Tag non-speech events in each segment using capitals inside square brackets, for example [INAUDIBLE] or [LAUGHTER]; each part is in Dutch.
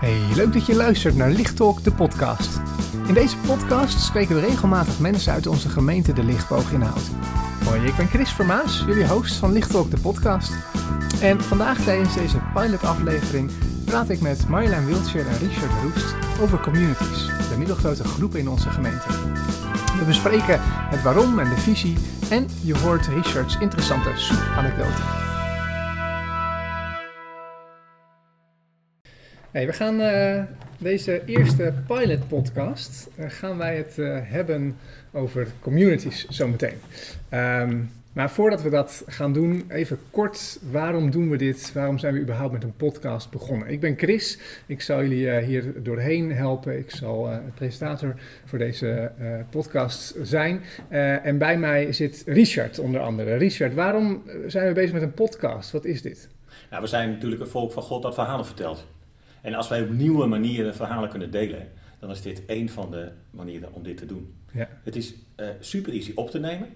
Hey, leuk dat je luistert naar Lichttalk, de podcast. In deze podcast spreken we regelmatig mensen uit onze gemeente De Lichtboog in Hout. Hoi, ik ben Chris Vermaas, jullie host van Lichttalk, de podcast. En vandaag tijdens deze pilotaflevering praat ik met Marjolein Wiltshire en Richard Roest over communities, de middelgrote groepen in onze gemeente. We bespreken het waarom en de visie en je hoort Richards interessante soep-anekdote. Hey, we gaan uh, deze eerste pilot podcast uh, gaan wij het uh, hebben over communities zometeen. Um, maar voordat we dat gaan doen, even kort, waarom doen we dit? Waarom zijn we überhaupt met een podcast begonnen? Ik ben Chris, ik zal jullie hier doorheen helpen. Ik zal presentator voor deze podcast zijn. en bij mij zit Richard onder andere. Richard, waarom zijn we bezig met een podcast? Wat is dit? Nou, we zijn natuurlijk een volk van God dat verhalen vertelt. En als wij op nieuwe manieren verhalen kunnen delen, dan is dit één van de manieren om dit te doen. Ja. Het is uh, super easy op te nemen.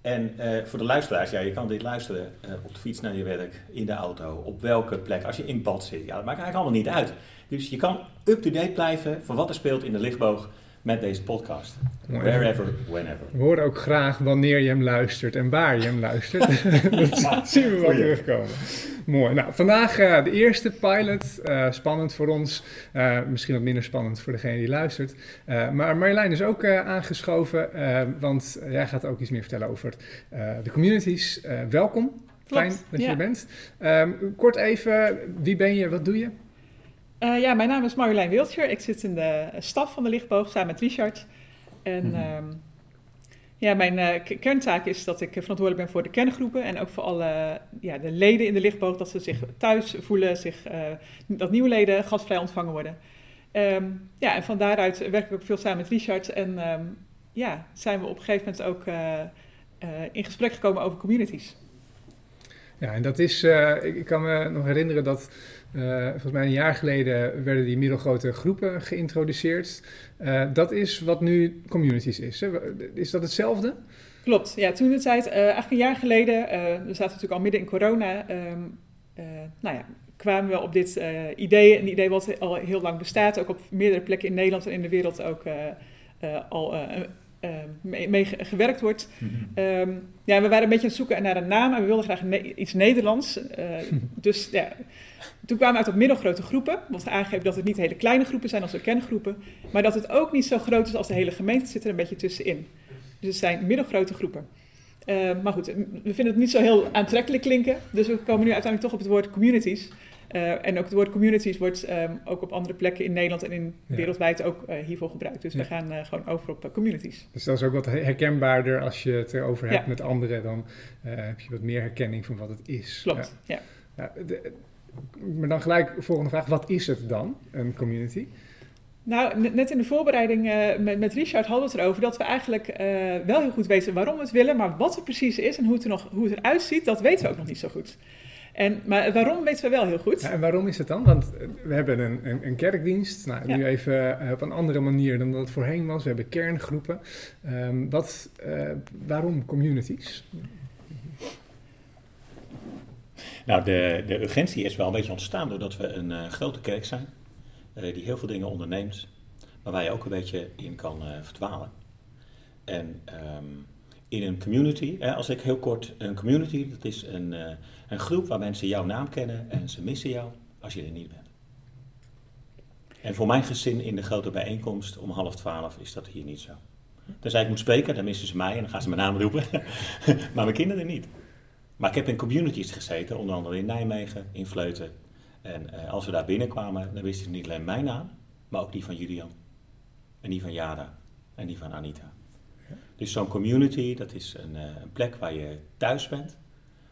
En uh, voor de luisteraars, ja, je kan dit luisteren uh, op de fiets naar je werk, in de auto, op welke plek, als je in bad zit. Ja, dat maakt eigenlijk allemaal niet uit. Dus je kan up-to-date blijven van wat er speelt in de lichtboog met deze podcast. Wherever, whenever. We horen ook graag wanneer je hem luistert en waar je hem luistert. [LAUGHS] dat zien we wel terugkomen. Mooi. Nou, vandaag uh, de eerste pilot. Uh, spannend voor ons. Uh, misschien wat minder spannend voor degene die luistert. maar Marjolein is ook aangeschoven, want jij gaat ook iets meer vertellen over de communities. welkom. Klopt, Fijn dat ja. je er bent. Um, kort even, wie ben je, wat doe je? Uh, ja, mijn naam is Marjolein Wildtjer. Ik zit in de staf van de Lichtboog samen met Richard. En mm -hmm. ja, mijn uh, kerntaak is dat ik verantwoordelijk ben voor de kerngroepen en ook voor alle ja, de leden in de Lichtboog, dat ze zich thuis voelen, zich, uh, dat nieuwe leden gastvrij ontvangen worden. Um, ja, en van daaruit werk ik ook veel samen met Richard en um, ja, zijn we op een gegeven moment ook in gesprek gekomen over communities. Ja, en dat is, ik, ik kan me nog herinneren dat uh, volgens mij een jaar geleden werden die middelgrote groepen geïntroduceerd. Uh, dat is wat nu communities is. Is dat hetzelfde? Klopt, ja, toen de tijd, eigenlijk een jaar geleden, we zaten natuurlijk al midden in corona, um, nou ja, kwamen we op dit idee, een idee wat al heel lang bestaat, ook op meerdere plekken in Nederland en in de wereld ook al mee, mee, gewerkt wordt. -hmm. um, ja, we waren een beetje aan het zoeken naar een naam en we wilden graag ne iets Nederlands. [LAUGHS] dus ja, toen kwamen we uit op middelgrote groepen. Wat aangegeven dat het niet hele kleine groepen zijn als kerngroepen. Maar dat het ook niet zo groot is als de hele gemeente. Zit er een beetje tussenin. Dus het zijn middelgrote groepen. Uh, maar goed, we vinden het niet zo heel aantrekkelijk klinken. Dus we komen nu uiteindelijk toch op het woord communities. Uh, en ook het woord communities wordt um, ook op andere plekken in Nederland en in ja. wereldwijd ook uh, hiervoor gebruikt. Dus ja. we gaan uh, gewoon over op communities. Dus dat is ook wat herkenbaarder als je het erover hebt ja. met anderen. Dan heb je wat meer herkenning van wat het is. Klopt, ja. De, maar dan gelijk volgende vraag, wat is het dan, een community? Nou, net in de voorbereiding uh, met, met Richard hadden we het erover dat we eigenlijk uh, wel heel goed weten waarom we het willen, maar wat het precies is en hoe het, er nog, hoe het eruit ziet, dat weten we ook nog niet zo goed. En, maar waarom weten we wel heel goed. Ja, en waarom is het dan? Want we hebben een, een, een kerkdienst, nou, ja. nu even uh, op een andere manier dan dat het voorheen was. We hebben kerngroepen. Um, wat, waarom communities? Nou, de, de urgentie is wel een beetje ontstaan doordat we een uh, grote kerk zijn, uh, die heel veel dingen onderneemt, maar waar je ook een beetje in kan uh, verdwalen. En um, in een community, als ik heel kort, een community, dat is een, een groep waar mensen jouw naam kennen en ze missen jou als je er niet bent. En voor mijn gezin in de grote bijeenkomst om half twaalf is dat hier niet zo. Tenzij ik moet spreken, dan missen ze mij en dan gaan ze mijn naam roepen, [LAUGHS] maar mijn kinderen niet. Maar ik heb in communities gezeten, onder andere in Nijmegen, in Vleuten. En uh, als we daar binnenkwamen, dan wisten ze niet alleen mijn naam, maar ook die van Julian. En die van Jada. En die van Anita. Dus zo'n community, dat is een, uh, een, plek waar je thuis bent,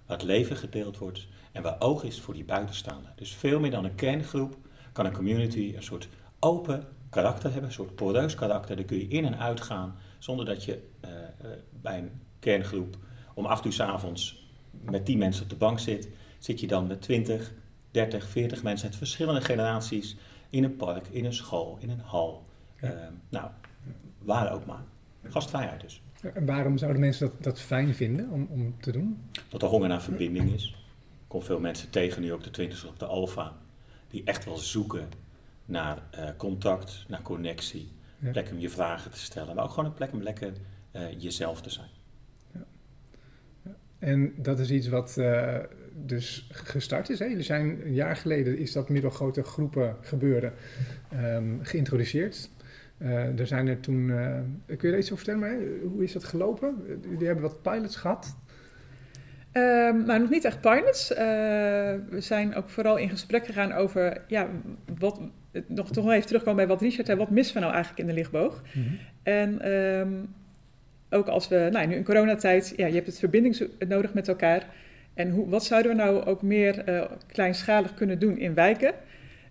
waar het leven gedeeld wordt en waar oog is voor die buitenstaanden. Dus veel meer dan een kerngroep kan een community een soort open karakter hebben, een soort poreus karakter. Daar kun je in en uit gaan zonder dat je uh, bij een kerngroep om acht uur s avonds met 10 mensen op de bank zit, zit je dan met 20, 30, 40 mensen uit verschillende generaties in een park, in een school, in een hal. Ja. Uh, nou, waar ook maar. Gastvrijheid dus. En waarom zouden mensen dat, dat fijn vinden om, om te doen? Dat er honger naar verbinding is. Ik kom veel mensen tegen, nu ook de twintigers op de Alfa, die echt wel zoeken naar eh, contact, naar connectie. Ja. Plek om je vragen te stellen, maar ook gewoon een plek om lekker eh, jezelf te zijn. En dat is iets wat eh, dus gestart is. Hè? Jullie zijn een jaar geleden is dat middelgrote groepen gebeuren ehm, geïntroduceerd. Eh, er zijn er toen, eh, kun je er iets over vertellen? Maar, hoe is dat gelopen? Jullie hebben wat pilots gehad. Ehm, nou, nog niet echt pilots. Eh, we zijn ook vooral in gesprek gegaan over, ja, wat, nog toch even terugkomen bij wat Richard zei, wat missen we nou eigenlijk in de lichtboog? En ehm, ook als we, nou nu in coronatijd, ja, je hebt het verbinding nodig met elkaar. En hoe, wat zouden we nou ook meer kleinschalig kunnen doen in wijken?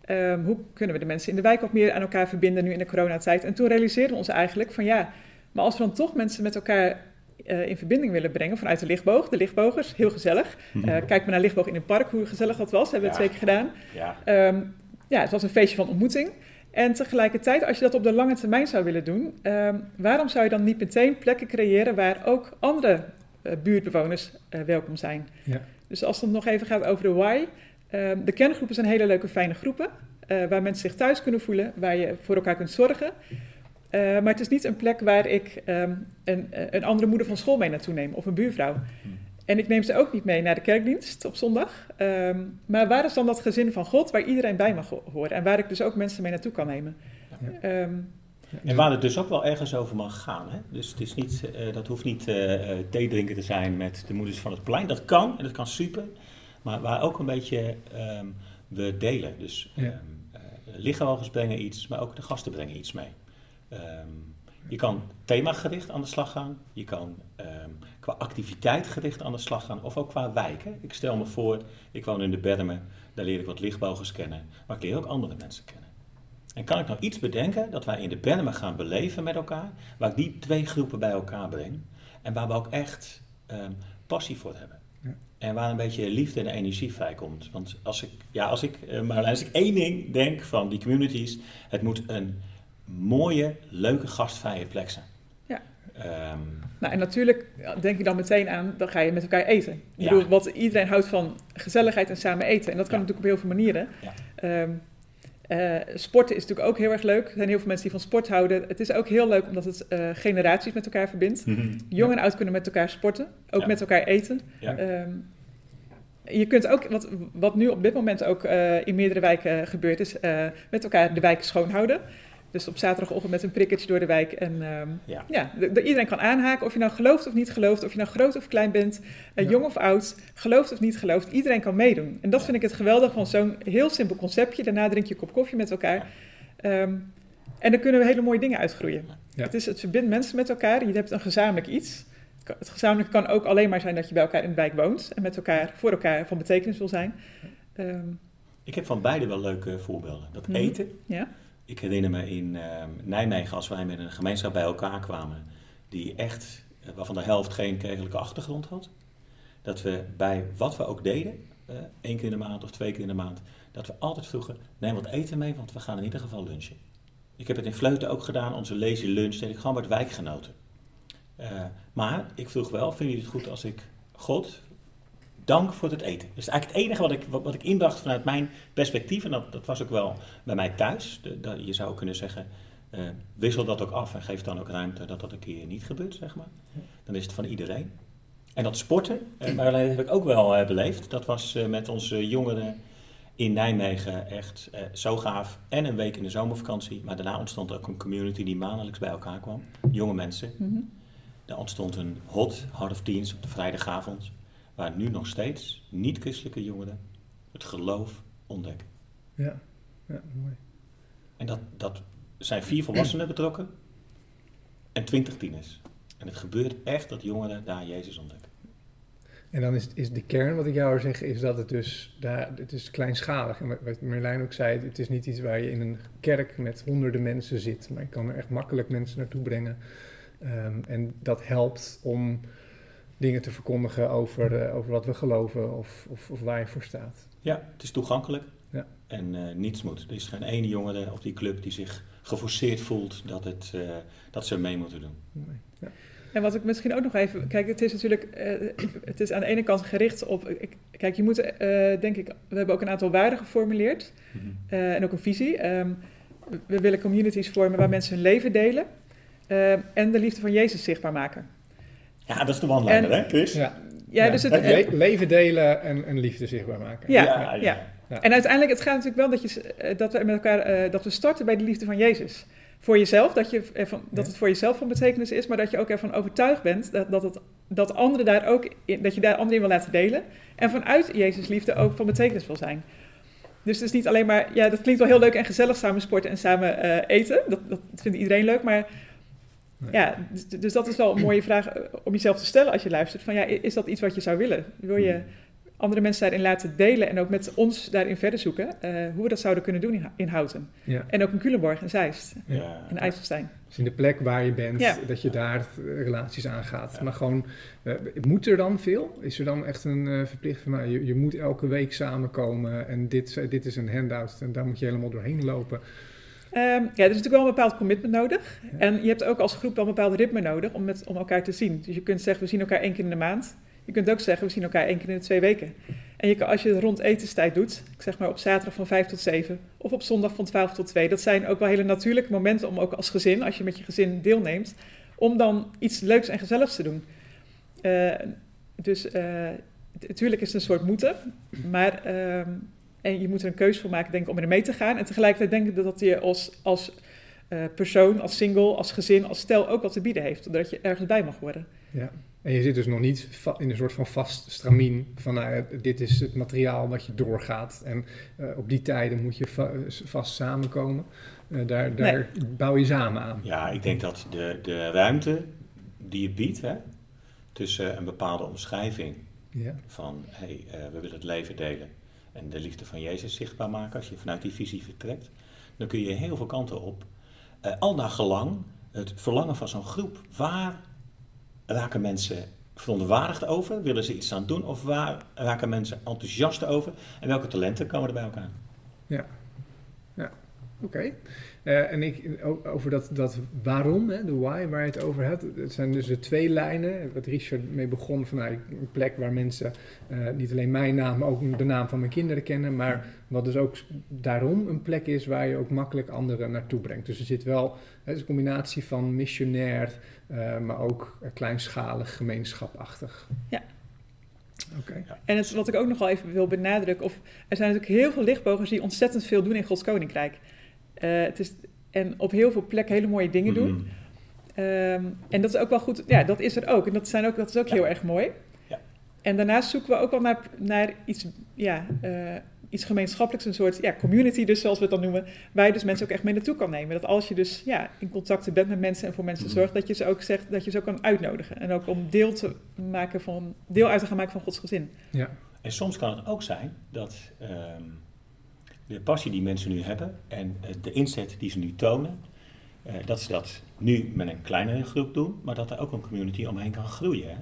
Ehm, hoe kunnen we de mensen in de wijk ook meer aan elkaar verbinden nu in de coronatijd? En toen realiseerden we ons eigenlijk van ja, maar als we dan toch mensen met elkaar eh, in verbinding willen brengen vanuit de lichtboog, de lichtbogers, heel gezellig. Eh, kijk maar naar lichtboog in een park, hoe gezellig dat was, hebben we Ja. twee keer gedaan. Ja, Ehm, ja, het was een feestje van ontmoeting. En tegelijkertijd, als je dat op de lange termijn zou willen doen, ehm, waarom zou je dan niet meteen plekken creëren waar ook andere eh, buurtbewoners welkom zijn? Ja. Dus als het nog even gaat over de why, de kerngroepen zijn hele leuke, fijne groepen, eh, waar mensen zich thuis kunnen voelen, waar je voor elkaar kunt zorgen. Eh, maar het is niet een plek waar ik ehm, een, een andere moeder van school mee naartoe neem of een buurvrouw. En ik neem ze ook niet mee naar de kerkdienst op zondag. Ehm, maar waar is dan dat gezin van God waar iedereen bij mag ho- horen? En waar ik dus ook mensen mee naartoe kan nemen. Ja. Ehm, En waar het dus ook wel ergens over mag gaan. Hè? Dus het is niet, eh, dat hoeft niet eh eh, theedrinken te zijn met de moeders van het plein. Dat kan en dat kan super. Maar waar ook een beetje ehm, we delen. Dus Ja. ehm eh, brengen iets, maar ook de gasten brengen iets mee. Ehm, je kan themagericht aan de slag gaan. Je kan qua activiteit gericht aan de slag gaan. Of ook qua wijken. Ik stel me voor, ik woon in de Bermen. Daar leer ik wat lichtbogers kennen. Maar ik leer ook andere mensen kennen. En kan ik nou iets bedenken dat wij in de Bermen gaan beleven met elkaar, waar ik die twee groepen bij elkaar breng en waar we ook echt passie voor hebben. En waar een beetje liefde en energie vrijkomt. Want als ik, ja, als ik, eh, maar als ik één ding denk van die communities, het moet een mooie, leuke, gastvrije plek zijn. Ja. Ehm, nou, en natuurlijk denk je dan meteen aan, dan ga je met elkaar eten. Ik Ja. bedoel, wat, iedereen houdt van gezelligheid en samen eten. En dat kan Ja. natuurlijk op heel veel manieren. Ja. Ehm, eh, sporten is natuurlijk ook heel erg leuk. Er zijn heel veel mensen die van sport houden. Het is ook heel leuk omdat het eh, generaties met elkaar verbindt. Jong en oud kunnen met elkaar sporten, ook Ja. met elkaar eten. Ja. Ehm, je kunt ook, wat, wat nu op dit moment ook eh, in meerdere wijken gebeurt, is met elkaar de wijk schoonhouden. Dus op zaterdagochtend met een prikketje door de wijk. En ehm, Ja. ja, de- de- iedereen kan aanhaken, of je nou gelooft of niet gelooft, of je nou groot of klein bent, eh, Ja. jong of oud, gelooft of niet gelooft. Iedereen kan meedoen. En dat vind ik het geweldig van zo'n heel simpel conceptje. Daarna drink je een kop koffie met elkaar. Ehm, en dan kunnen we hele mooie dingen uitgroeien. Ja. Het, is, het verbindt mensen met elkaar. Je hebt een gezamenlijk iets. Het gezamenlijke kan ook alleen maar zijn dat je bij elkaar in de wijk woont en met elkaar voor elkaar van betekenis wil zijn. Ehm, Ik heb van beide wel leuke voorbeelden. Dat Mhm. eten, ja. Ik herinner me in ehm, Nijmegen, als wij met een gemeenschap bij elkaar kwamen, die echt, eh, waarvan de helft geen kerkelijke achtergrond had, dat we bij wat we ook deden, eh, één keer in de maand of twee keer in de maand, dat we altijd vroegen, neem wat eten mee, want we gaan in ieder geval lunchen. Ik heb het in Vleuten ook gedaan, onze lazy lunch, deed ik gewoon met wijkgenoten. Eh, maar ik vroeg wel, vinden jullie het goed als ik God dank voor het eten? Dat is eigenlijk het enige wat ik, wat, wat ik inbracht vanuit mijn perspectief. En dat, dat was ook wel bij mij thuis. De, je zou kunnen zeggen, eh, wissel dat ook af en geef dan ook ruimte dat dat een keer niet gebeurt, zeg maar. Dan is het van iedereen. En dat sporten, eh, maar dat heb ik ook wel eh, beleefd. Dat was met onze jongeren in Nijmegen echt zo gaaf. En een week in de zomervakantie. Maar daarna ontstond ook een community die maandelijks bij elkaar kwam. Jonge mensen. Mhm. Er ontstond een hot half teens op de vrijdagavond, waar nu nog steeds niet-christelijke jongeren het geloof ontdekken. Ja, ja mooi. En dat, dat zijn vier volwassenen betrokken en twintig tieners. En het gebeurt echt dat jongeren daar Jezus ontdekken. En dan is, is de kern wat ik jou hoor zeggen, is dat het dus, daar, het is kleinschalig. En wat- wat Merlijn ook zei, het is niet iets waar je in een kerk met honderden mensen zit. Maar je kan er echt makkelijk mensen naartoe brengen. Ehm, en dat helpt om dingen te verkondigen over, eh, over wat we geloven of, of, of waar je voor staat. Ja, het is toegankelijk Ja. en eh, niets moet. Er is geen ene jongere op die club die zich geforceerd voelt dat, het, eh, dat ze mee moeten doen. Mooi. Ja. En wat ik misschien ook nog even... Kijk, het is natuurlijk... eh, het is aan de ene kant gericht op... ik- Kijk, je moet, eh, denk ik... We hebben ook een aantal waarden geformuleerd. Mhm. eh, en ook een visie. Ehm, we willen communities vormen waar mensen hun leven delen. ehm, en de liefde van Jezus zichtbaar maken. Ja, dat is de one-liner, En- hè, Chris? Ja, Ja, dus het... het le- leven delen en, en liefde zichtbaar maken. Ja, ja. ja. En uiteindelijk, het gaat natuurlijk wel dat, je, eh, dat we met elkaar, eh, dat we starten bij de liefde van Jezus. Voor jezelf, dat, je ervan, dat Ja. het voor jezelf van betekenis is, maar dat je ook ervan overtuigd bent dat, dat, het, dat anderen daar ook in, dat je daar anderen in wil laten delen. En vanuit Jezus liefde ook van betekenis wil zijn. Dus het is niet alleen maar, ja, dat klinkt wel heel leuk en gezellig samen sporten en samen eh, eten. Dat, dat vindt iedereen leuk, maar Nee. ja, dus, dus dat is wel een mooie vraag eh, om jezelf te stellen als je luistert. Van ja, is dat iets wat je zou willen? Wil je andere mensen daarin laten delen en ook met ons daarin verder zoeken eh, hoe we dat zouden kunnen doen in, in Houten. Ja. En ook in Culemborg en Zeist Ja. en IJsselstein. Dus in de plek waar je bent, Ja. dat je daar eh, relaties aangaat. Ja. Maar gewoon, moet er dan veel? Is er dan echt een verplichting van, nou, je, je moet elke week samenkomen en dit, dit is een handout en daar moet je helemaal doorheen lopen. Ehm, ja, er is natuurlijk wel een bepaald commitment nodig. Ja. En je hebt ook als groep wel een bepaald ritme nodig om, met, om elkaar te zien. Dus je kunt zeggen, we zien elkaar één keer in de maand. Je kunt ook zeggen, we zien elkaar één keer in de twee weken. En je kan, als je het rond etenstijd doet, ik zeg maar op zaterdag van 5 tot 7 of op zondag van 12 tot 2, dat zijn ook wel hele natuurlijke momenten om ook als gezin, als je met je gezin deelneemt, om dan iets leuks en gezelligs te doen. Eh, dus eh, natuurlijk is het een soort moeten, maar ehm, en je moet er een keuze voor maken, denk ik, om er mee te gaan. En tegelijkertijd denk ik dat dat je als, als eh, persoon, als single, als gezin, als stel ook wat te bieden heeft, zodat je ergens bij mag worden. Ja. En je zit dus nog niet in een soort van vast stramien van nou, dit is het materiaal wat je doorgaat. En eh, op die tijden moet je va- vast samenkomen. Eh, daar daar bouw je samen aan. Ja, ik denk dat de, de ruimte die je biedt, hè, tussen een bepaalde omschrijving Ja. van hey, eh, we willen het leven delen en de liefde van Jezus zichtbaar maken, als je vanuit die visie vertrekt, dan kun je heel veel kanten op. Eh, al naar gelang het verlangen van zo'n groep. Waar raken mensen verontwaardigd over? Willen ze iets aan doen? Of waar raken mensen enthousiast over? En welke talenten komen er bij elkaar? Oké. Eh, en ik, over dat, dat waarom, hè, de why, waar je het over hebt. Het zijn dus de twee lijnen, wat Richard mee begon, van nou, een plek waar mensen eh, niet alleen mijn naam, maar ook de naam van mijn kinderen kennen. Maar wat dus ook daarom een plek is waar je ook makkelijk anderen naartoe brengt. Dus er zit wel, het is een combinatie van missionair, eh, maar ook kleinschalig, gemeenschapachtig. Ja. Oké. En het, wat ik ook nog wel even wil benadrukken, of, er zijn natuurlijk heel veel lichtbogers die ontzettend veel doen in Gods Koninkrijk. Eh, het is, en op heel veel plekken hele mooie dingen doen. Mhm. Ehm, en dat is ook wel goed. Ja, dat is er ook. En dat, zijn ook, dat is ook Ja. heel erg mooi. Ja. En daarnaast zoeken we ook wel naar, naar iets, ja, eh, iets gemeenschappelijks, een soort ja, community, dus zoals we het dan noemen, waar je dus mensen ook echt mee naartoe kan nemen. Dat als je dus ja, in contact bent met mensen en voor mensen Mhm. zorgt, dat je ze ook zegt, dat je ze ook kan uitnodigen. En ook om deel, te maken van, deel uit te gaan maken van Gods gezin. Ja. En soms kan het ook zijn dat ehm, de passie die mensen nu hebben en eh, de inzet die ze nu tonen, eh, dat ze dat nu met een kleinere groep doen, maar dat er ook een community omheen kan groeien. Hè?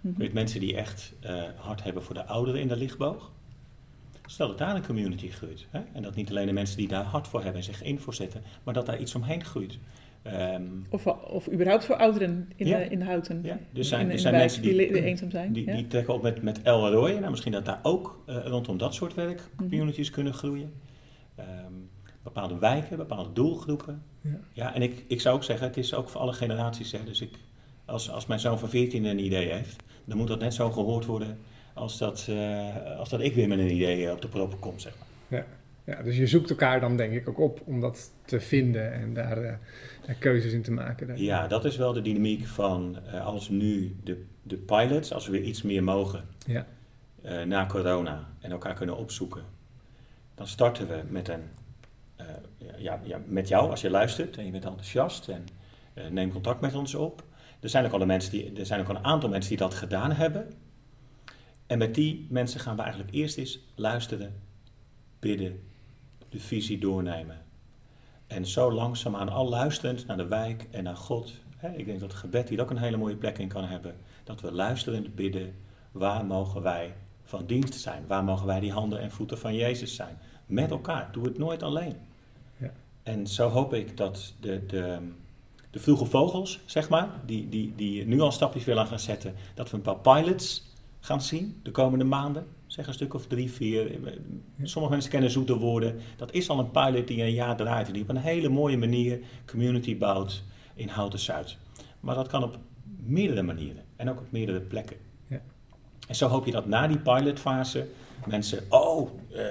Mhm. Weet mensen die echt eh, hard hebben voor de ouderen in de lichtboog. Stel dat daar een community groeit. Hè? En dat niet alleen de mensen die daar hard voor hebben en zich in voor zetten, maar dat daar iets omheen groeit. Ehm, Of, of überhaupt voor ouderen in, Ja. de, in Houten. Ja, er zijn- in, er in zijn mensen die- die, eenzaam zijn. die, ja. die trekken op met, met El Roy. Nou, misschien dat daar ook eh, rondom dat soort werk Mhm. communities kunnen groeien. Ehm, bepaalde wijken, bepaalde doelgroepen. Ja. Ja, en ik, ik zou ook zeggen, het is ook voor alle generaties. Hè. Dus ik, als, als mijn zoon van 14 een idee heeft, dan moet dat net zo gehoord worden als dat, eh, als dat ik weer met een idee eh, op de proppen kom, zeg maar. Ja, dus je zoekt elkaar dan denk ik ook op om dat te vinden en daar eh, daar keuzes in te maken. Ja, dat is wel de dynamiek van eh, als nu de, de pilots, als we weer iets meer mogen Ja. eh, na corona en elkaar kunnen opzoeken, dan starten we met een, eh, ja, ja, met jou als je luistert en je bent enthousiast en neem contact met ons op. Er zijn ook al de mensen die, er zijn ook al een aantal mensen die dat gedaan hebben. En met die mensen gaan we eigenlijk eerst eens luisteren, bidden, de visie doornemen. En zo langzaamaan al luisterend naar de wijk en naar God. Hè, ik denk dat gebed hier ook een hele mooie plek in kan hebben. Dat we luisterend bidden, waar mogen wij van dienst zijn? Waar mogen wij die handen en voeten van Jezus zijn? Met elkaar, doe het nooit alleen. Ja. En zo hoop ik dat de, de, de vroege vogels, zeg maar, die, die, die nu al stapjes willen gaan zetten, dat we een paar pilots gaan zien de komende maanden. Zeg een stuk of drie, vier. Sommige mensen kennen zoete woorden. Dat is al een pilot die een jaar draait en die op een hele mooie manier community bouwt in Houten Zuid. Maar dat kan op meerdere manieren en ook op meerdere plekken. Ja. En zo hoop je dat na die pilotfase mensen, oh, eh,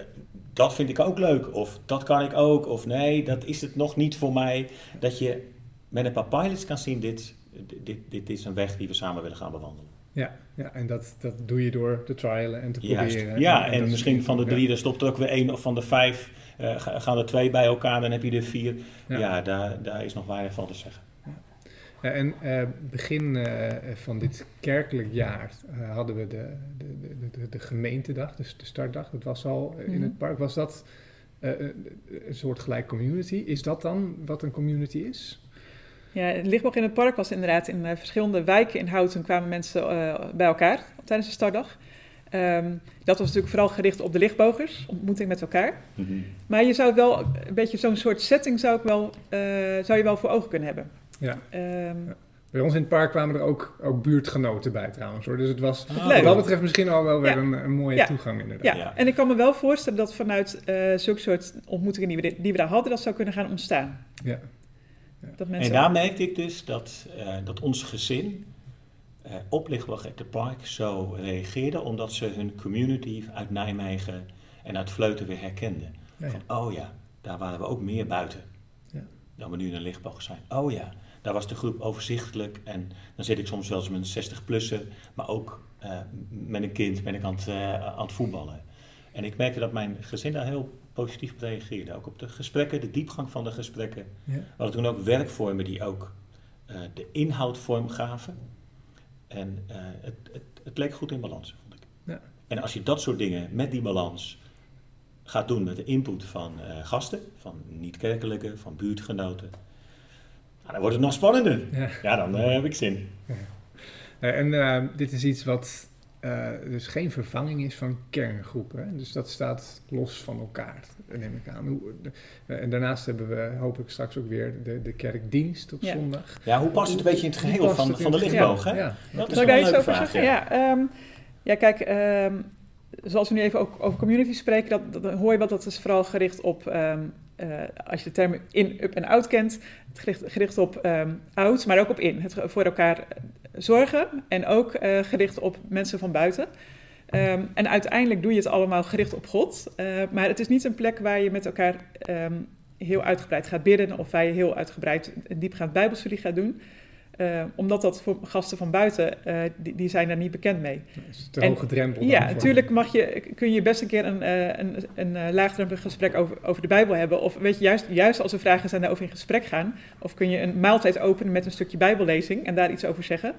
dat vind ik ook leuk, of dat kan ik ook, of nee, dat is het nog niet voor mij. Dat je met een paar pilots kan zien, dit, dit, dit is een weg die we samen willen gaan bewandelen. Ja, ja en dat, dat doe je door te trialen en te Juist. proberen. Ja, en, misschien van de ja. drie, er stopt er ook weer één, of van de vijf eh, ga- gaan er twee bij elkaar, dan heb je er vier. Ja. Ja, daar, daar is nog weinig van te zeggen. Ja, en eh, begin eh, van dit kerkelijk jaar eh, hadden we de, de, de, de, de gemeentedag, dus de startdag. Dat was al in Mhm. het park. Was dat eh, een soort gelijk community? Is dat dan wat een community is? Ja, het lichtboog in het park was inderdaad in eh, verschillende wijken in Houten kwamen mensen eh, bij elkaar tijdens de startdag. Ehm, dat was natuurlijk vooral gericht op de lichtbogers, ontmoeting met elkaar. Maar je zou wel een beetje zo'n soort setting zou, ik wel, eh, zou je wel voor ogen kunnen hebben. Ja. Ehm, Bij ons in het park kwamen er ook, ook buurtgenoten bij trouwens. Hoor. Dus het was Ah, wat dat betreft misschien al wel weer Ja. een, een mooie Ja. toegang inderdaad. ja. Ja. en ik kan me wel voorstellen dat vanuit eh zulke soort ontmoetingen die we, die we daar hadden, dat zou kunnen gaan ontstaan. Ja. Dat En daar merkte ik dus dat, eh, dat ons gezin eh op Lichtwacht at the Park zo reageerde, omdat ze hun community uit Nijmegen en uit Vleuten weer herkenden. Ja, ja. Van, oh ja, daar waren we ook meer buiten Ja. dan we nu in een lichtboog zijn. Oh ja, daar was de groep overzichtelijk en dan zit ik soms wel eens met een 60-plusser, maar ook eh, met een kind ben ik aan het, aan het voetballen. En ik merkte dat mijn gezin daar heel positief op reageerde. Ook op de gesprekken, de diepgang van de gesprekken. Ja. We hadden toen ook werkvormen die ook eh, de inhoud vorm gaven. En eh, het, het, het leek goed in balans, vond ik. Ja. En als je dat soort dingen met die balans gaat doen met de input van eh, gasten, van niet-kerkelijke, van buurtgenoten, nou, dan wordt het nog spannender. Ja. Ja, dan heb ik zin. En dit is iets wat eh, dus geen vervanging is van kerngroepen. Hè? Dus dat staat los van elkaar, neem ik aan. Hoe, eh, en daarnaast hebben we hopelijk straks ook weer de, de kerkdienst op Ja. zondag. Ja, hoe past het een beetje in het geheel van, van de lichtboog? geheel? Hè? Ja. Dat is wel daar een iets over vraag, zeggen? Ja, ehm, ja kijk, ehm, zoals we nu even ook over community spreken, dat, hoor je wel dat is vooral gericht op, ehm, eh, als je de termen in, up en out kent, het gericht, gericht op ehm, out, maar ook op in. Het voor elkaar zorgen en ook eh, gericht op mensen van buiten. Ehm, en uiteindelijk doe je het allemaal gericht op God. Eh, maar het is niet een plek waar je met elkaar ehm, heel uitgebreid gaat bidden of waar je heel uitgebreid diepgaand bijbelstudie gaat doen. Eh, omdat dat voor gasten van buiten, eh, die, die zijn daar niet bekend mee. Dat is te En- hoge drempel. Ja, natuurlijk mag je, kun je best een keer een, eh, een, een laagdrempelig gesprek over, over de Bijbel hebben. Of weet je, juist, juist als er vragen zijn daarover in gesprek gaan. Of kun je een maaltijd openen met een stukje Bijbellezing en daar iets over zeggen.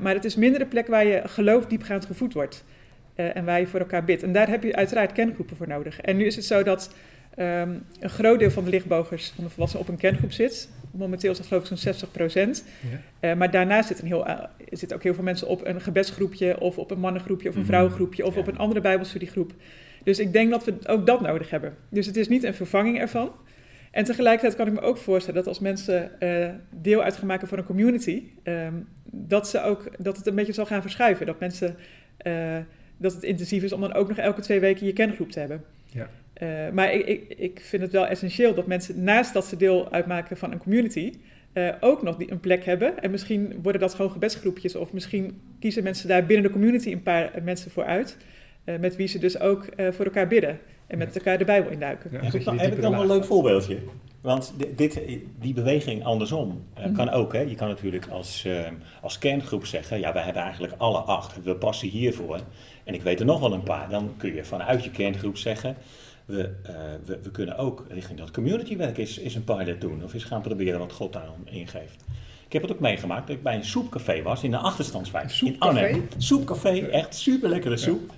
Maar het is minder de plek waar je geloof diepgaand gevoed wordt. en waar je voor elkaar bidt. En daar heb je uiteraard kerngroepen voor nodig. En nu is het zo dat ehm, een groot deel van de lichtbogers van de volwassenen op een kerngroep zit. Momenteel is dat geloof ik zo'n 60 procent. Ja. Eh, maar daarnaast zitten heel, eh, zitten ook heel veel mensen op een gebedsgroepje, of op een mannengroepje, of een Mhm. vrouwengroepje, of Ja. op een andere Bijbelstudiegroep. Dus ik denk dat we ook dat nodig hebben. Dus het is niet een vervanging ervan. En tegelijkertijd kan ik me ook voorstellen dat als mensen eh, deel uit gaan maken van een community, ehm, dat, ze ook, dat het een beetje zal gaan verschuiven. Dat mensen, dat het intensief is om dan ook nog elke twee weken je kerngroep te hebben. Ja. Eh, maar ik, ik, ik vind het wel essentieel dat mensen naast dat ze deel uitmaken van een community, eh, ook nog die, een plek hebben. En misschien worden dat gewoon gebedsgroepjes, of misschien kiezen mensen daar binnen de community een paar eh, mensen voor uit, eh, met wie ze dus ook eh, voor elkaar bidden en met elkaar de Bijbel induiken. Ja, Heb dat ik, die heb ik nog wel een leuk voorbeeldje? Want di- dit, die beweging andersom eh, Mhm. kan ook. Hè? Je kan natuurlijk als, als kerngroep zeggen, ja, wij hebben eigenlijk alle acht, we passen hiervoor. En ik weet er nog wel een paar. Dan kun je vanuit je kerngroep zeggen, we, eh, we, we kunnen ook richting dat communitywerk eens, eens een pilot doen. Of eens gaan proberen wat God daarom ingeeft. Ik heb het ook meegemaakt dat ik bij een soepcafé was in de achterstandswijk. In? Arnhem. Soepcafé, echt super lekkere soep.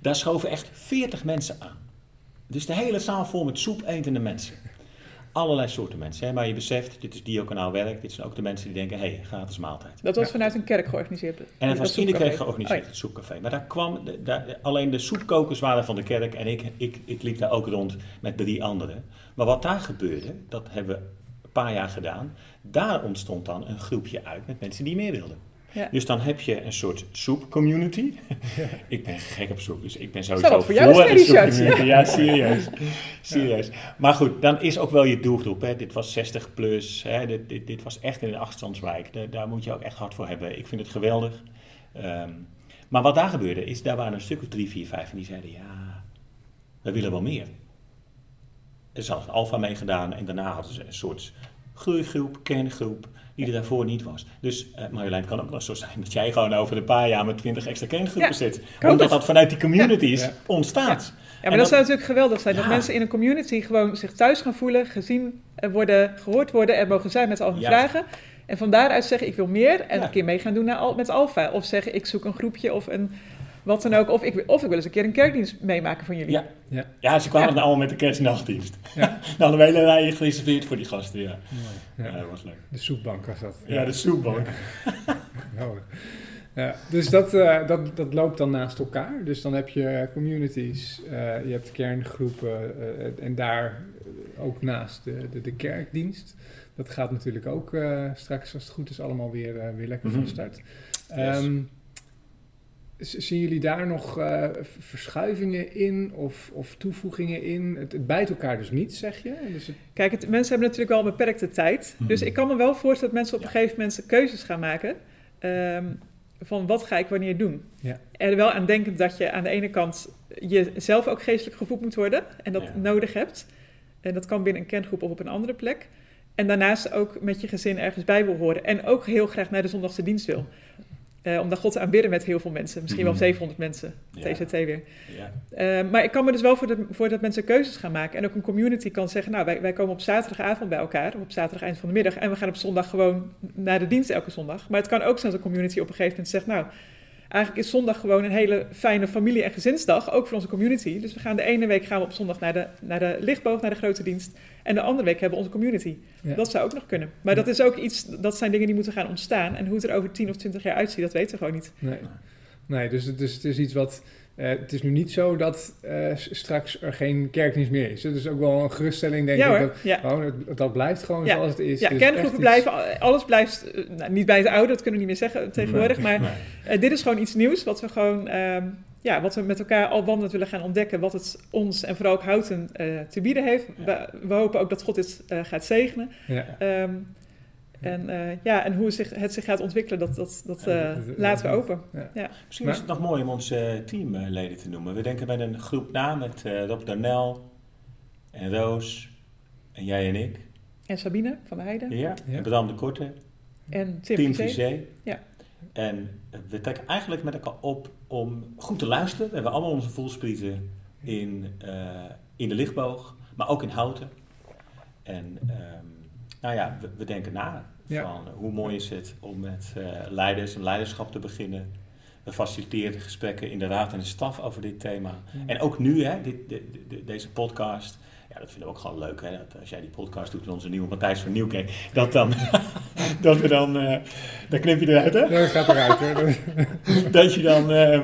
Daar schoven echt 40 mensen aan. Dus de hele zaal vol met soep etende mensen. Allerlei soorten mensen. Hè? Maar je beseft, dit is diaconaal werk. Dit zijn ook de mensen die denken, hé, hey, gratis maaltijd. Dat was Ja. vanuit een kerk georganiseerd. En het dat was in de kerk georganiseerd, Oh het soepcafé. Maar daar kwam, de- daar, alleen de soepkokers waren van de kerk en ik, ik, ik liep daar ook rond met drie anderen. Maar wat daar gebeurde, dat hebben we een paar jaar gedaan. Daar ontstond dan een groepje uit met mensen die meer wilden. Ja. Dus dan heb je een soort soep-community. [LAUGHS] ik ben gek op soep, dus ik ben sowieso voor jou voor zijn, een soepcommunity. Ja, serieus. serieus. Maar goed, dan is ook wel je doelgroep. Hè. Dit was 60 plus, hè. Dit, dit, dit was echt in een achterstandswijk. Daar, daar moet je ook echt hard voor hebben. Ik vind het geweldig. Ehm, maar wat daar gebeurde is, daar waren een stuk of drie, vier, vijf en die zeiden, ja, we willen wel meer. Er is een alfa meegedaan en daarna hadden ze een soort groeigroep, kerngroep, die er daarvoor niet was. Dus uh, Marjolein, het kan ook nog zo zijn dat jij gewoon over een paar jaar met twintig extra kerngroepen Ja, zit. Omdat het. dat vanuit die communities Ja. ontstaat. Ja, En maar dat zou natuurlijk geweldig zijn. Dat mensen in een community gewoon zich thuis gaan voelen, gezien eh, worden, gehoord worden, er mogen zijn met al hun vragen. En van daaruit zeggen, ik wil meer. En Ja. een keer mee gaan doen naar, al- met Alfa. Of zeggen, ik zoek een groepje of een wat dan ook. Of ik, of ik wil eens een keer een kerkdienst meemaken van jullie. Ja. Ja. Ja, ze kwamen Ja. nou allemaal met de kerstnachtdienst. Ja. [LAUGHS] nou, hadden we hele rijen gereserveerd voor die gasten, ja. Ja. Ja, dat was leuk. De soepbank was dat. Ja, de soepbank. [LAUGHS] Ja, dus dat, eh, dat, dat loopt dan naast elkaar. Dus dan heb je communities, eh, je hebt kerngroepen eh, en daar ook naast de, de, de kerkdienst. Dat gaat natuurlijk ook eh, straks, als het goed is, allemaal weer, weer lekker van Mhm. start. Yes. Ehm, zien jullie daar nog eh, verschuivingen in of, of toevoegingen in? Het, het bijt elkaar dus niet, zeg je? Dus het, Kijk, het, mensen hebben natuurlijk wel een beperkte tijd. Mhm. Dus ik kan me wel voorstellen dat mensen op een Ja. gegeven moment keuzes gaan maken. ehm, van wat ga ik wanneer doen. Ja. Er wel aan denkend dat je aan de ene kant jezelf ook geestelijk gevoed moet worden. En dat Ja. nodig hebt. En dat kan binnen een kerngroep of op een andere plek. En daarnaast ook met je gezin ergens bij wil horen. En ook heel graag naar de zondagse dienst wil. Eh, om daar God te aanbidden met heel veel mensen. Misschien wel Mhm. 700 mensen. Ja. TCT weer. Ja. Eh, maar ik kan me dus wel voor, dat voor dat mensen keuzes gaan maken. En ook een community kan zeggen, nou, wij, wij komen op zaterdagavond bij elkaar. Of op zaterdag eind van de middag. En we gaan op zondag gewoon naar de dienst elke zondag. Maar het kan ook zijn dat een community op een gegeven moment zegt, nou... Eigenlijk is zondag gewoon een hele fijne familie- en gezinsdag, ook voor onze community. Dus we gaan de ene week gaan we op zondag naar de, naar de lichtboog, naar de grote dienst. En de andere week hebben we onze community. Ja. Dat zou ook nog kunnen. Maar dat is ook iets, dat zijn dingen die moeten gaan ontstaan. En hoe het er over 10 of 20 jaar uitziet, dat weten we gewoon niet. Nee, nee dus, dus het is iets wat. Eh, het is nu niet zo dat eh, straks er geen kerkdienst meer is. Het is ook wel een geruststelling, denk ja ik. hoor, Dat, ja. gewoon, het- dat blijft gewoon Ja. zoals het is. Ja, Dus kerngroepen blijven, alles blijft, eh, nou, niet bij het oude, dat kunnen we niet meer zeggen tegenwoordig, maar Nee. eh, dit is gewoon iets nieuws wat we gewoon, ehm, ja, wat we met elkaar al wandelend willen gaan ontdekken, wat het ons en vooral ook Houten eh, te bieden heeft. Ja. We, we hopen ook dat God dit eh, gaat zegenen. Ja. En, eh, ja, en hoe het zich, het zich gaat ontwikkelen, dat, dat, dat Ja, eh, laten we open. ja. Ja. Misschien Maar- is het nog mooi om onze eh, teamleden te noemen. We denken met een groep na met eh Rob Darnel en Roos en jij en ik. En Sabine van Heijden Ja, Ja. en Bram de Korte, en Tim, Team Vizé. Ja. En we trekken eigenlijk met elkaar op om goed te luisteren. We hebben allemaal onze voelsprieten in, eh, in de lichtboog, maar ook in houten. En ehm, nou ja, we, we denken na Ja. van hoe mooi is het om met eh, leiders en leiderschap te beginnen. We faciliteren gesprekken in de raad en de staf over dit thema. En ook nu, hè, dit, de- de- de- deze podcast. Ja, dat vinden we ook gewoon leuk. Hè, dat als jij die podcast doet met onze nieuwe Matthijs van Nieuwkerk. Dat, dan, [LAUGHS] dat we dan. eh dan knip je eruit, hè? Dat gaat eruit. hoor. [LAUGHS] dat je dan. eh,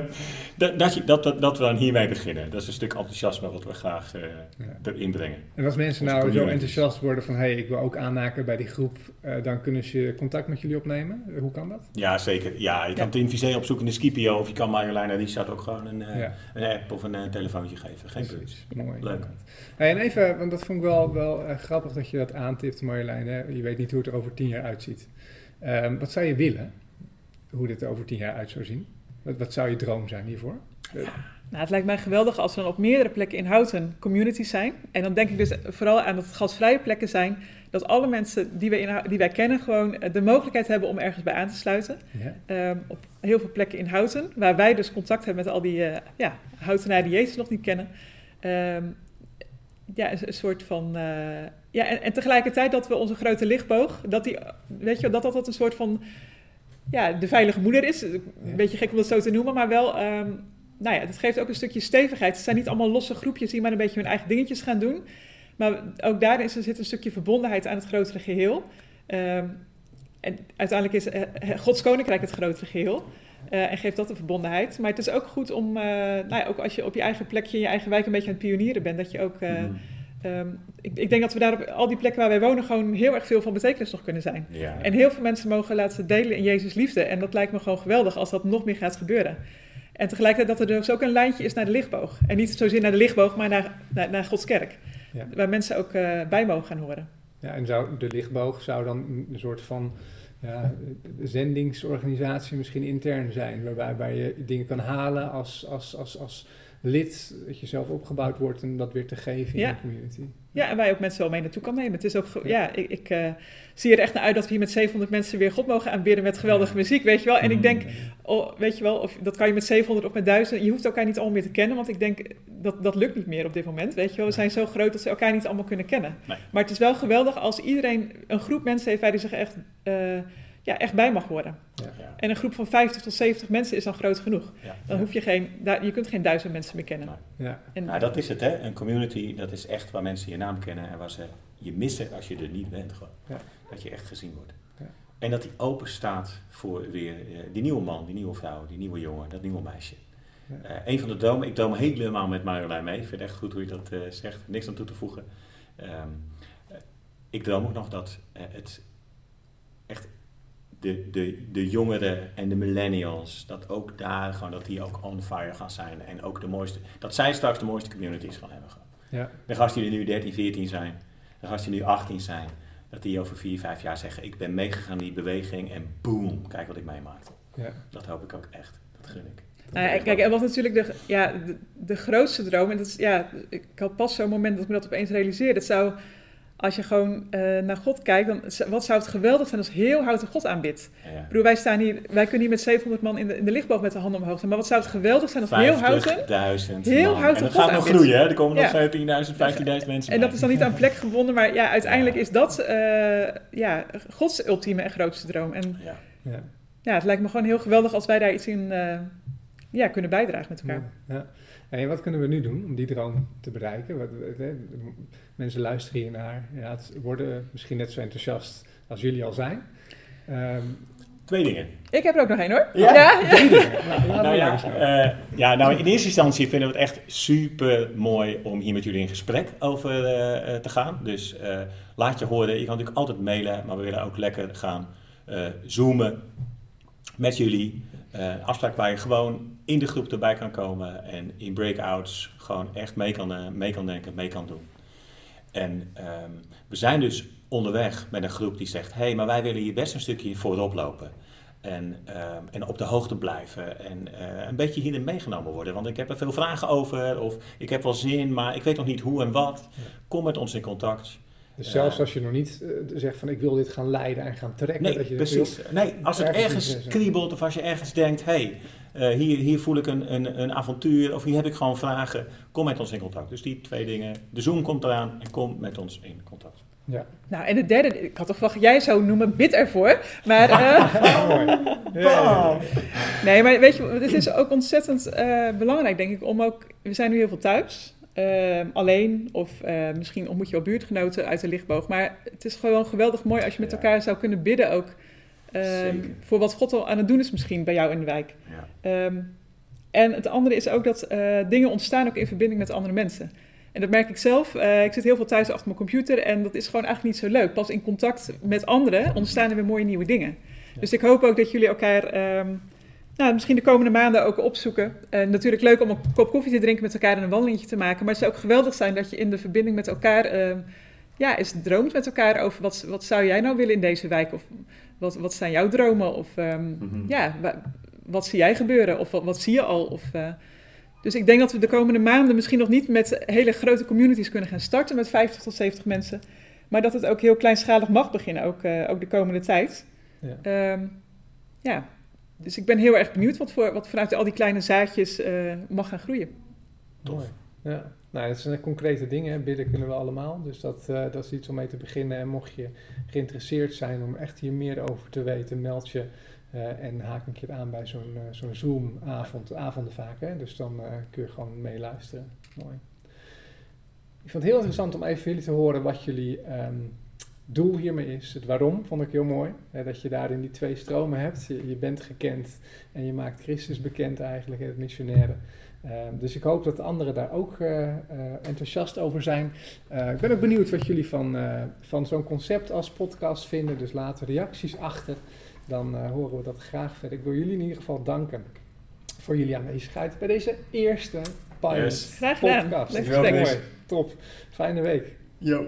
dat, dat, dat, dat, we dan hiermee beginnen. Dat is een stuk enthousiasme wat we graag eh Ja. erin brengen. En als mensen Onze nou zo enthousiast worden van... hé, hey, ik wil ook aanhaken bij die groep... eh, dan kunnen ze contact met jullie opnemen. Hoe kan dat? Ja, zeker. Ja, je kan het in opzoeken in de Scipio. Of je kan Marjolein en Richard ook gewoon een, eh, Ja. een app of een eh, telefoontje geven. Geen punt. Mooi. Leuk. Hey, en even, want dat vond ik wel, wel eh, grappig dat je dat aantipt, Marjolein. Hè? Je weet niet hoe het er over tien jaar uitziet. Ehm, wat zou je willen? Hoe dit er over tien jaar uit zou zien? Wat, wat zou je droom zijn hiervoor? Nou, het lijkt mij geweldig als er dan op meerdere plekken in Houten communities zijn. En dan denk ik dus vooral aan dat het gastvrije plekken zijn. Dat alle mensen die wij, in, die wij kennen gewoon eh, de mogelijkheid hebben om ergens bij aan te sluiten. Ja. Ehm, op heel veel plekken in Houten. Waar wij dus contact hebben met al die eh ja, Houtenaren die Jezus nog niet kennen. Ehm, ja, een, een soort van... eh, ja, en, en tegelijkertijd dat we onze grote lichtboog... Dat, die, weet je, dat dat dat een soort van... Ja, de veilige moeder is. Een Ja. beetje gek om dat zo te noemen, maar wel... ehm, nou ja, het geeft ook een stukje stevigheid. Het zijn niet allemaal losse groepjes die maar een beetje hun eigen dingetjes gaan doen. Maar ook daarin is- zit een stukje verbondenheid aan het grotere geheel. Ehm, en uiteindelijk is eh, eh, Gods koninkrijk het grotere geheel. eh, en geeft dat een verbondenheid. Maar het is ook goed om, eh, nou ja, ook als je op je eigen plekje, in je eigen wijk een beetje aan het pionieren bent, dat je ook eh, Ehm, ik, ik denk dat we daar op al die plekken waar wij wonen gewoon heel erg veel van betekenis nog kunnen zijn. Ja. En heel veel mensen mogen laten delen in Jezus liefde. En dat lijkt me gewoon geweldig als dat nog meer gaat gebeuren. En tegelijkertijd dat er dus ook een lijntje is naar de lichtboog. En niet zozeer naar de lichtboog, maar naar, naar, naar Gods kerk. Ja. Waar mensen ook eh, bij mogen gaan horen. Ja, en zou, de lichtboog zou dan een soort van ja, zendingsorganisatie misschien intern zijn, waarbij waar je dingen kan halen als, als, als, als lid, dat je zelf opgebouwd wordt en dat weer te geven in Ja. de community. Ja, en wij ook mensen wel mee naartoe kan nemen. Het is ook, ge- ja, ik, ik eh, zie er echt naar uit dat we hier met 700 mensen weer God mogen aanbidden met geweldige muziek, weet je wel. En ik denk, oh, weet je wel, of dat kan je met 700 of met 1000. Je hoeft elkaar niet allemaal meer te kennen, want ik denk dat dat lukt niet meer op dit moment, weet je wel. We zijn zo groot dat ze elkaar niet allemaal kunnen kennen. Nee. Maar het is wel geweldig als iedereen een groep mensen heeft waar die zich echt, eh, ja, echt bij mag horen. Ja. En een groep van 50 tot 70 mensen is dan groot genoeg. Ja. Dan hoef je geen, daar, je kunt geen duizend mensen meer kennen. Nee. Ja, En, Nou, dat is het, hè. Een community, dat is echt waar mensen je naam kennen en waar ze je missen als je er niet bent. Gewoon. Ja. Dat je echt gezien wordt. Ja. En dat die open staat voor weer eh, die nieuwe man, die nieuwe vrouw, die nieuwe jongen, dat nieuwe meisje. Ja. Eh, een van de dromen, ik droom helemaal met Marjolein mee. Ik vind het echt goed hoe je dat eh, zegt. Niks aan toe te voegen. Ehm, eh, ik droom ook nog dat het echt de, de, de jongeren en de millennials, dat ook daar gewoon, dat die ook on fire gaan zijn. En ook de mooiste, dat zij straks de mooiste communities gaan hebben. gewoon. ja, De gasten die er nu 13, 14 zijn, de gasten die nu 18 zijn, dat die over 4, 5 jaar zeggen: Ik ben meegegaan in die beweging en boom, kijk wat ik meemaakte. ja. Dat hoop ik ook echt. Dat gun ik. Dat Nou ja, kijk, en wat natuurlijk de, ja, de, de grootste droom, en dat is, ja, ik had pas zo'n moment dat ik me dat opeens realiseerde. Het zou, als je gewoon eh, naar God kijkt, dan, wat zou het geweldig zijn als heel houten God aanbidt. Ja. Ik bedoel, wij, staan hier, wij kunnen hier met 700 man in de, in de lichtboog met de handen omhoog staan. Maar wat zou het geweldig zijn als heel houten... 50.000 heel houten En dat gaat nog aanbidt. groeien, hè? Er komen nog Ja. 17.000, 15.000 mensen En dat is dan niet aan plek gebonden, maar ja, uiteindelijk Ja. is dat eh, ja, Gods ultieme en grootste droom. En Ja. ja. ja, het lijkt me gewoon heel geweldig als wij daar iets in eh, ja, kunnen bijdragen met elkaar. Ja. En wat kunnen we nu doen om die droom te bereiken? Wat, hè, mensen luisteren hier naar, ja, het worden misschien net zo enthousiast als jullie al zijn. Ehm, Twee dingen. Ik heb er ook nog één hoor. Ja? ja? drie dingen. Nou, Nou ja, eh, ja, nou in eerste instantie vinden we het echt super mooi om hier met jullie in gesprek over eh, eh, te gaan. Dus eh, laat je horen. Je kan natuurlijk altijd mailen, maar we willen ook lekker gaan eh, zoomen met jullie. Eh afspraak waar je gewoon in de groep erbij kan komen en in breakouts gewoon echt mee kan, eh, mee kan denken, mee kan doen. En ehm, we zijn dus onderweg met een groep die zegt: hé, hey, maar wij willen hier best een stukje voorop lopen. En, ehm, en op de hoogte blijven. En eh, een beetje hierin meegenomen worden. Want ik heb er veel vragen over. Of ik heb wel zin, maar ik weet nog niet hoe en wat. Kom met ons in contact. Dus ja. zelfs als je nog niet eh, zegt van ik wil dit gaan leiden en gaan trekken. Nee, dat je precies. Nee, als het ergens kriebelt of als je ergens denkt: hé, hey, eh, hier, hier voel ik een, een, een avontuur. Of hier heb ik gewoon vragen. Kom met ons in contact. Dus die twee dingen. De Zoom komt eraan en kom met ons in contact. Ja, Nou, en de derde, ik had toch verwacht dat jij zou noemen, bid ervoor. Maar, [LAUGHS] eh, ja. nee, maar weet je, het is ook ontzettend eh, belangrijk, denk ik, om ook, we zijn nu heel veel thuis, eh, alleen, of eh, misschien ontmoet je wel buurtgenoten uit de lichtboog. Maar het is gewoon geweldig mooi als je met Ja. elkaar zou kunnen bidden ook. eh, Zeker. voor wat God al aan het doen is misschien bij jou in de wijk. Ja. Ehm, en het andere is ook dat eh, dingen ontstaan ook in verbinding met andere mensen. En dat merk ik zelf. Eh, ik zit heel veel thuis achter mijn computer en dat is gewoon eigenlijk niet zo leuk. Pas in contact met anderen ontstaan er weer mooie nieuwe dingen. Ja. Dus ik hoop ook dat jullie elkaar ehm, nou, misschien de komende maanden ook opzoeken. En natuurlijk leuk om een kop koffie te drinken met elkaar en een wandelingetje te maken. Maar het zou ook geweldig zijn dat je in de verbinding met elkaar ehm, ja, eens droomt met elkaar over wat, wat zou jij nou willen in deze wijk? Of wat, wat zijn jouw dromen? Of ehm, Mhm. ja, wa- wat zie jij gebeuren? Of wat, wat zie je al? Of, eh, dus ik denk dat we de komende maanden misschien nog niet met hele grote communities kunnen gaan starten met 50 tot 70 mensen. Maar dat het ook heel kleinschalig mag beginnen, ook, eh, ook de komende tijd. Ja. Ehm, ja, dus ik ben heel erg benieuwd wat, voor, wat vanuit al die kleine zaadjes eh, mag gaan groeien. Tof. Mooi. Ja. Nou, dat zijn concrete dingen. hè. Bidden kunnen we allemaal. Dus dat, eh, dat is iets om mee te beginnen. En mocht je geïnteresseerd zijn om echt hier meer over te weten, meld je eh, en haak een keer aan bij zo'n zo'n Zoom-avond. Avonden vaak, hè? Dus dan eh, kun je gewoon meeluisteren. Mooi. Ik vond het heel interessant om even van jullie te horen wat jullie ehm, doel hiermee is. Het waarom vond ik heel mooi. Hè, dat je daarin die twee stromen hebt. Je, je bent gekend en je maakt Christus bekend eigenlijk, het missionaire. Ehm, dus ik hoop dat de anderen daar ook eh, eh, enthousiast over zijn. Eh, ik ben ook benieuwd wat jullie van, eh, van zo'n concept als podcast vinden. Dus laat reacties achter. Dan eh, horen we dat graag verder. Ik wil jullie in ieder geval danken voor jullie aanwezigheid bij deze eerste pilot Yes. Graag gedaan. podcast. Leuk. Top. Fijne week. Yo.